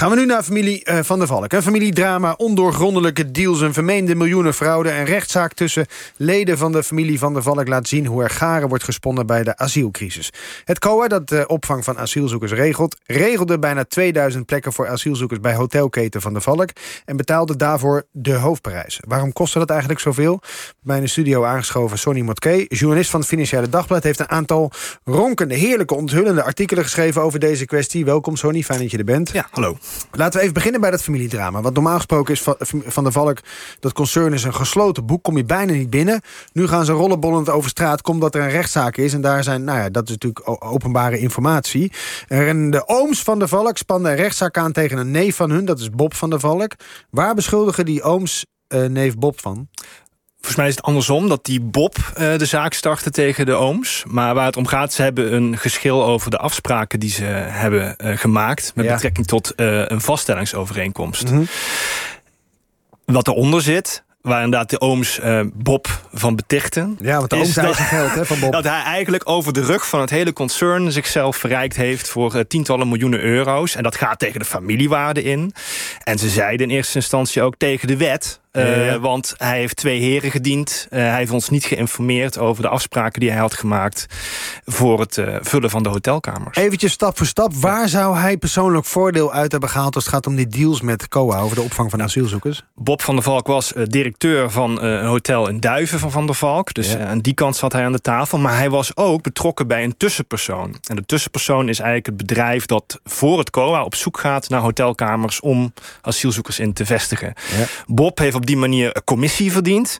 Gaan we nu naar familie uh, Van der Valk. Een familiedrama, ondoorgrondelijke deals... een vermeende miljoenenfraude en rechtszaak tussen leden van de familie Van der Valk... laat zien hoe er garen wordt gesponnen bij de asielcrisis. Het COA, dat de opvang van asielzoekers regelt... regelde bijna 2000 plekken voor asielzoekers bij hotelketen Van der Valk... en betaalde daarvoor de hoofdprijs. Waarom kostte dat eigenlijk zoveel? Bij studio aangeschoven Sonny Motke, journalist van het Financiële Dagblad... heeft een aantal ronkende, heerlijke, onthullende artikelen geschreven over deze kwestie. Welkom Sonny, fijn dat je er bent. Ja, hallo. Laten we even beginnen bij dat familiedrama. Want normaal gesproken is Van de Valk... dat concern is een gesloten boek, kom je bijna niet binnen. Nu gaan ze rollenbollend over straat, komt er een rechtszaak is. En daar zijn, nou ja, dat is natuurlijk openbare informatie. En de ooms van de Valk spannen een rechtszaak aan tegen een neef van hun. Dat is Bob van de Valk. Waar beschuldigen die ooms uh, neef Bob van? Volgens mij is het andersom, dat die Bob uh, de zaak startte tegen de ooms. Maar waar het om gaat, ze hebben een geschil over de afspraken die ze hebben uh, gemaakt... met ja. betrekking tot uh, een vaststellingsovereenkomst. Mm -hmm. Wat eronder zit, waar inderdaad de ooms Bob van betichten. Ja, want de ooms dat, geld hè, van Bob. Dat hij eigenlijk over de rug van het hele concern... zichzelf verrijkt heeft voor tientallen miljoenen euro's. En dat gaat tegen de familiewaarde in. En ze zeiden in eerste instantie ook tegen de wet... Uh, Want hij heeft twee heren gediend. Uh, hij heeft ons niet geïnformeerd over de afspraken die hij had gemaakt... voor het uh, vullen van de hotelkamers. Eventjes stap voor stap. Waar zou hij persoonlijk voordeel uit hebben gehaald... als het gaat om die deals met COA over de opvang van asielzoekers? Bob van der Valk was directeur van een hotel in Duiven van Van der Valk. Dus ja. aan die kant zat hij aan de tafel. Maar hij was ook betrokken bij een tussenpersoon. En de tussenpersoon is eigenlijk het bedrijf... dat voor het COA op zoek gaat naar hotelkamers... om asielzoekers in te vestigen. Ja. Bob heeft op die manier commissie verdient.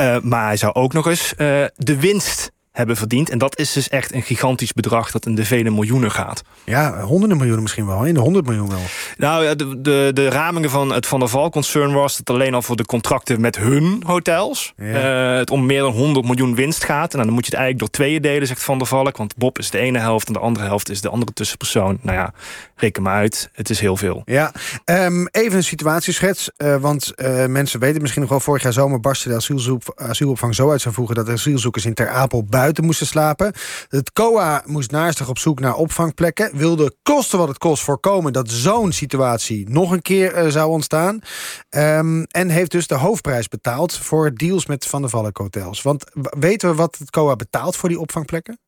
Uh, maar hij zou ook nog eens uh, de winst hebben verdiend. En dat is dus echt een gigantisch bedrag dat in de vele miljoenen gaat. Ja, honderden miljoenen misschien wel. In de honderd miljoen wel. Nou, de, de, de ramingen van het Van der Val concern was... dat alleen al voor de contracten met hun hotels... Ja. Uh, het om meer dan 100 miljoen winst gaat. En dan moet je het eigenlijk door tweeën delen, zegt Van der Valk. Want Bob is de ene helft en de andere helft is de andere tussenpersoon. Nou ja, reken maar uit. Het is heel veel. Ja, um, even een situatieschets. Uh, want uh, mensen weten misschien nog wel... vorig jaar zomer barstte de asielzoek, asielopvang zo uit zou voegen... dat asielzoekers in Ter Apel buiten moesten slapen. Het COA moest naastig op zoek naar opvangplekken. Wilde kosten wat het kost voorkomen dat zo'n situatie nog een keer uh, zou ontstaan. Um, en heeft dus de hoofdprijs betaald voor deals met Van der Valk hotels. Want weten we wat het COA betaalt voor die opvangplekken?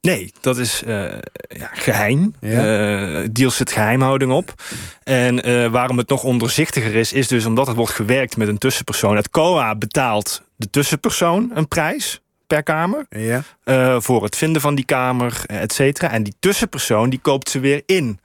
Nee, dat is uh, ja, geheim. Ja. Uh, deals zit geheimhouding op. En uh, waarom het nog onderzichtiger is, is dus omdat het wordt gewerkt met een tussenpersoon. Het COA betaalt de tussenpersoon een prijs per kamer. Ja. Uh, voor het vinden van die kamer, et cetera. En die tussenpersoon die koopt ze weer in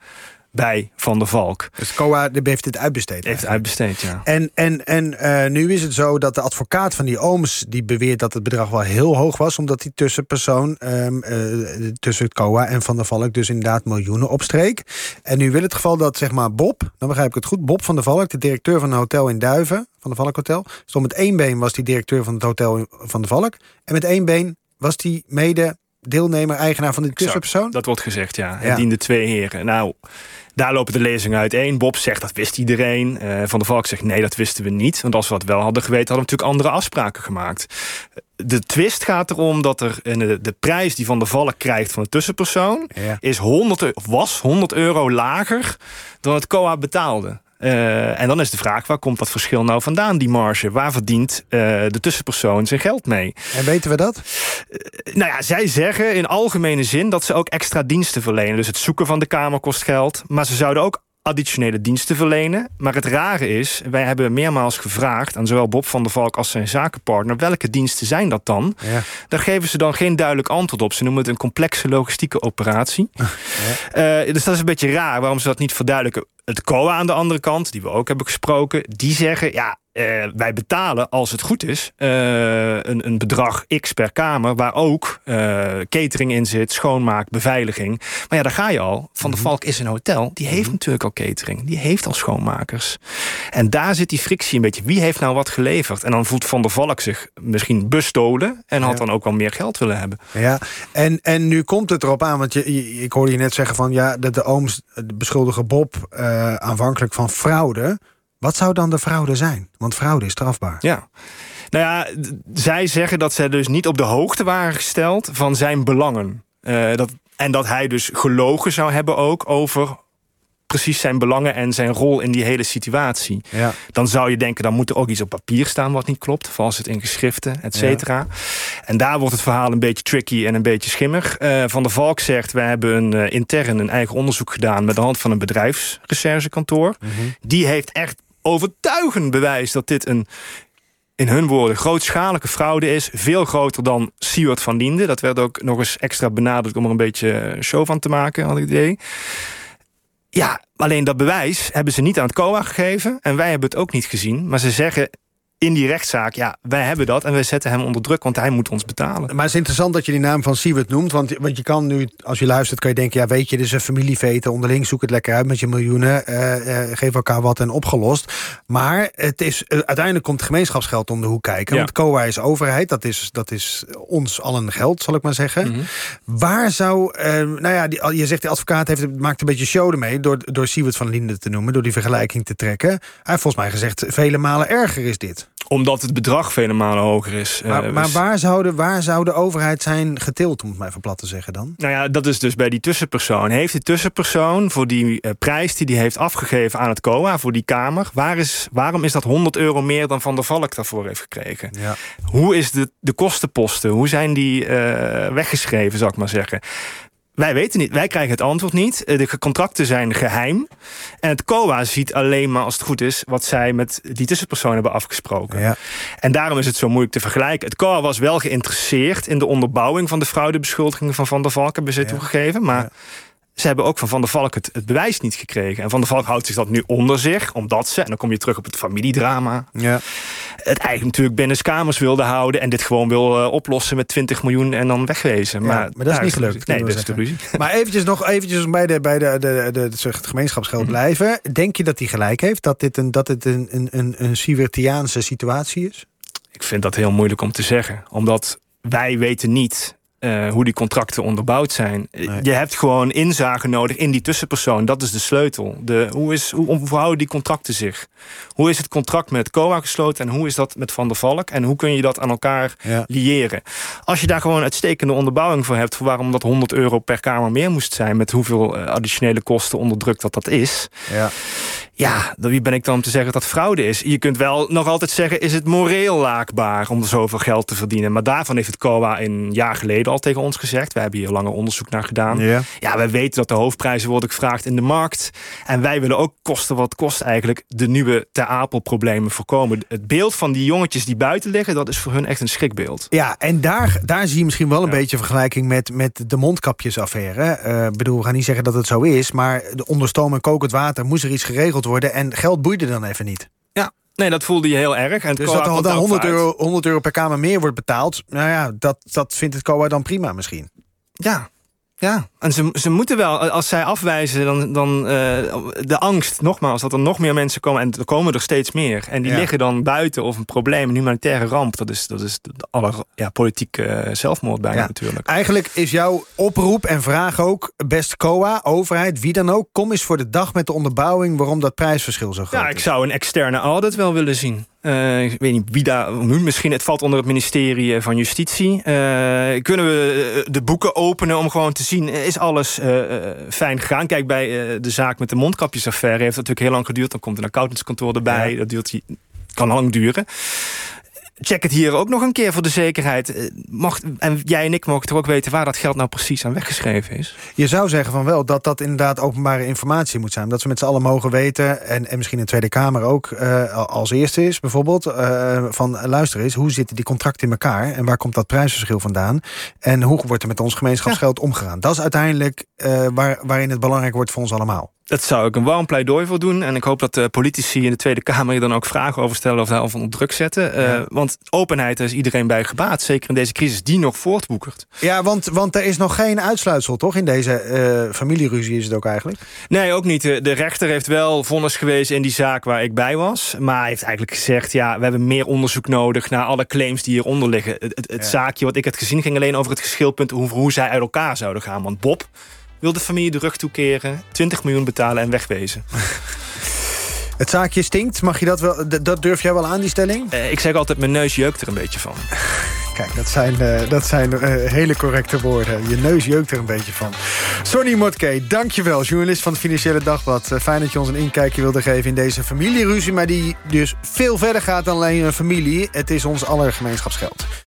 bij Van der Valk. Dus COA heeft dit uitbesteed? Heeft het uitbesteed, ja. En, en, en uh, nu is het zo dat de advocaat van die ooms... die beweert dat het bedrag wel heel hoog was... omdat die tussenpersoon um, uh, tussen het COA en Van der Valk... dus inderdaad miljoenen opstreek. En nu wil het geval dat zeg maar Bob, dan begrijp ik het goed... Bob van der Valk, de directeur van een hotel in Duiven... van de Valk Hotel... stond met één been was die directeur van het hotel van de Valk... en met één been was die mede deelnemer, eigenaar van die tussenpersoon? Dat wordt gezegd, ja. Het ja. diende twee heren. Nou, daar lopen de lezingen uiteen. Bob zegt dat wist iedereen. Uh, van der Valk zegt nee, dat wisten we niet. Want als we dat wel hadden geweten, hadden we natuurlijk andere afspraken gemaakt. De twist gaat erom dat er de, de prijs die Van der Valk krijgt van de tussenpersoon... Ja. Is 100, was 100 euro lager dan het COA betaalde. Uh, en dan is de vraag, waar komt dat verschil nou vandaan, die marge? Waar verdient uh, de tussenpersoon zijn geld mee? En weten we dat? Uh, nou ja, zij zeggen in algemene zin dat ze ook extra diensten verlenen. Dus het zoeken van de kamer kost geld. Maar ze zouden ook additionele diensten verlenen. Maar het rare is, wij hebben meermaals gevraagd... aan zowel Bob van der Valk als zijn zakenpartner... welke diensten zijn dat dan? Ja. Daar geven ze dan geen duidelijk antwoord op. Ze noemen het een complexe logistieke operatie. Ja. Uh, dus dat is een beetje raar waarom ze dat niet verduidelijken. Het COA aan de andere kant, die we ook hebben gesproken... die zeggen, ja, uh, wij betalen, als het goed is, uh, een, een, bedrag X per kamer... waar ook uh, catering in zit, schoonmaak, beveiliging. Maar ja, daar ga je al. Van de Valk is een hotel, die heeft natuurlijk al catering. Die heeft al schoonmakers. En daar zit die frictie een beetje. Wie heeft nou wat geleverd? En dan voelt Van der Valk zich misschien bestolen... en had ja. dan ook wel meer geld willen hebben. Ja, en, en nu komt het erop aan, want je, ik hoorde je net zeggen van... ja, dat de ooms beschuldigen Bob aanvankelijk van fraude... Wat zou dan de fraude zijn? Want fraude is strafbaar. Ja. Nou ja, zij zeggen dat ze dus niet op de hoogte waren gesteld van zijn belangen. Uh, dat, en dat hij dus gelogen zou hebben ook over precies zijn belangen en zijn rol in die hele situatie. Ja. Dan zou je denken, dan moet er ook iets op papier staan wat niet klopt. Vals het in geschriften, et cetera. En daar wordt het verhaal een beetje tricky en een beetje schimmig. Uh, van der Valk zegt, wij hebben een, uh, intern een eigen onderzoek gedaan... met de hand van een bedrijfsrecherchekantoor. Mm -hmm. Die heeft echt overtuigend bewijs dat dit een in hun woorden grootschalige fraude is. Veel groter dan Siewert van Liende. Dat werd ook nog eens extra benadrukt om er een beetje show van te maken, had ik het idee. Ja, alleen dat bewijs hebben ze niet aan het COA gegeven. En wij hebben het ook niet gezien. Maar ze zeggen in die rechtszaak, ja, wij hebben dat en wij zetten hem onder druk, want hij moet ons betalen. Maar het is interessant dat je die naam van Siewert noemt, want, want je kan nu, als je luistert, kan je denken, ja, weet je, dit is een familieveten, onderling zoek het lekker uit met je miljoenen, uh, uh, geef elkaar wat en opgelost. Maar het is, uh, uiteindelijk komt gemeenschapsgeld om de hoek kijken, ja. want COA is overheid, dat is, dat is ons allen geld, zal ik maar zeggen. Mm -hmm. Waar zou, nou ja, die, je zegt de advocaat heeft, maakt een beetje show ermee door, door Siewert van Linde te noemen, door die vergelijking te trekken. Hij heeft volgens mij gezegd, vele malen erger is dit omdat het bedrag vele malen hoger is. Maar, uh, maar waar, zou de, waar zou de overheid zijn getild, om het maar even plat te zeggen dan? Nou ja, dat is dus bij die tussenpersoon. Heeft die tussenpersoon voor die uh, prijs die hij heeft afgegeven aan het COA, voor die Kamer... Waar is, waarom is dat 100 euro meer dan Van der Valk daarvoor heeft gekregen? Ja. Hoe is de, de kostenposten? Hoe zijn die uh, weggeschreven, zou ik maar zeggen? Wij weten niet. Wij krijgen het antwoord niet. De contracten zijn geheim. En het COA ziet alleen maar, als het goed is... wat zij met die tussenpersoon hebben afgesproken. Ja. En daarom is het zo moeilijk te vergelijken. Het COA was wel geïnteresseerd in de onderbouwing... van de fraudebeschuldigingen van Van der Valk, hebben ze ja. toegegeven. Maar ja. Ze hebben ook van Van der Valk het, het, bewijs niet gekregen. En Van der Valk houdt zich dat nu onder zich, omdat ze... en dan kom je terug op het familiedrama... Ja. het eigenlijk natuurlijk binnen kamers wilde houden... en dit gewoon wil uh, oplossen met 20 miljoen en dan wegwezen. Ja, maar, maar dat is niet gelukt. Nee, dat is de ruzie. Maar eventjes nog eventjes bij, de, bij de, de, de, de, het gemeenschapsgeld mm -hmm. blijven. Denk je dat hij gelijk heeft? Dat dit een, dat het een, een, een, een Sievertiaanse situatie is? Ik vind dat heel moeilijk om te zeggen. Omdat wij weten niet uh, hoe die contracten onderbouwd zijn. Nee. Je hebt gewoon inzage nodig in die tussenpersoon. Dat is de sleutel. De, hoe, is, hoe, verhouden die contracten zich? Hoe is het contract met COA gesloten en hoe is dat met Van der Valk? En hoe kun je dat aan elkaar ja. liëren? Als je daar gewoon uitstekende onderbouwing voor hebt... voor waarom dat 100 euro per kamer meer moest zijn... met hoeveel uh, additionele kosten onder druk dat dat is... Ja. Ja, wie ben ik dan om te zeggen dat dat fraude is? Je kunt wel nog altijd zeggen, is het moreel laakbaar om zoveel geld te verdienen? Maar daarvan heeft het COA een jaar geleden al tegen ons gezegd. We hebben hier langer onderzoek naar gedaan. Ja, ja wij weten dat de hoofdprijzen worden gevraagd in de markt. En wij willen ook kosten wat kost eigenlijk de nieuwe Ter Apel problemen voorkomen. Het beeld van die jongetjes die buiten liggen, dat is voor hun echt een schrikbeeld. Ja, en daar, daar zie je misschien wel een ja. beetje vergelijking met, met de mondkapjesaffaire. Ik uh, bedoel, we gaan niet zeggen dat het zo is, maar de onder stoom en kokend water moest er iets geregeld worden en geld boeide dan even niet. Ja, nee, dat voelde je heel erg. En dus dat dan 100 euro, 100 euro per kamer meer wordt betaald, nou ja, dat, dat vindt het COA dan prima misschien. Ja, ja, en ze, ze moeten wel, als zij afwijzen, dan, dan uh, de angst, nogmaals, dat er nog meer mensen komen. En er komen er steeds meer. En die ja. liggen dan buiten of een probleem, een humanitaire ramp. Dat is, dat is de alle ja, politieke uh, zelfmoord bijna ja. natuurlijk. Eigenlijk is jouw oproep en vraag ook, best COA, overheid, wie dan ook, kom eens voor de dag met de onderbouwing waarom dat prijsverschil zo groot ja, is. ik zou een externe audit wel willen zien. Uh, ik weet niet wie daar. Misschien het valt onder het ministerie van Justitie. Uh, kunnen we de boeken openen om gewoon te zien: is alles uh, fijn gegaan? Kijk, bij de zaak met de mondkapjesaffaire heeft het natuurlijk heel lang geduurd. Dan komt een accountantskantoor erbij. Ja. Dat duurt, kan lang duren check het hier ook nog een keer voor de zekerheid. Mocht, en jij en ik mogen toch ook weten waar dat geld nou precies aan weggeschreven is? Je zou zeggen van wel dat dat inderdaad openbare informatie moet zijn. Dat we met z'n allen mogen weten, en, en misschien in de Tweede Kamer ook uh, als eerste is bijvoorbeeld, uh, van luister eens, hoe zitten die contracten in elkaar en waar komt dat prijsverschil vandaan? En hoe wordt er met ons gemeenschapsgeld ja. omgegaan? Dat is uiteindelijk uh, waar, waarin het belangrijk wordt voor ons allemaal. Dat zou ik een warm pleidooi voor doen. En ik hoop dat de politici in de Tweede Kamer hier dan ook vragen over stellen of daarover onder druk zetten. Ja. Uh, want openheid is iedereen bij gebaat. Zeker in deze crisis die nog voortboekert. Ja, want, want er is nog geen uitsluitsel, toch? In deze uh, familieruzie is het ook eigenlijk? Nee, ook niet. De rechter heeft wel vonnis gewezen in die zaak waar ik bij was. Maar hij heeft eigenlijk gezegd, ja, we hebben meer onderzoek nodig naar alle claims die hieronder liggen. Het, het, het ja. zaakje wat ik had gezien ging alleen over het geschilpunt hoe, hoe zij uit elkaar zouden gaan. Want Bob wil de familie de rug toekeren, 20 miljoen betalen en wegwezen. Het zaakje stinkt, mag je dat wel? Dat durf jij wel aan, die stelling? Uh, ik zeg altijd, mijn neus jeukt er een beetje van. Kijk, dat zijn, uh, dat zijn uh, hele correcte woorden. Je neus jeukt er een beetje van. Sonny Motke, dankjewel. Journalist van het Financiële Dagblad. Uh, fijn dat je ons een inkijkje wilde geven in deze familieruzie... maar die dus veel verder gaat dan alleen een familie. Het is ons aller gemeenschapsgeld.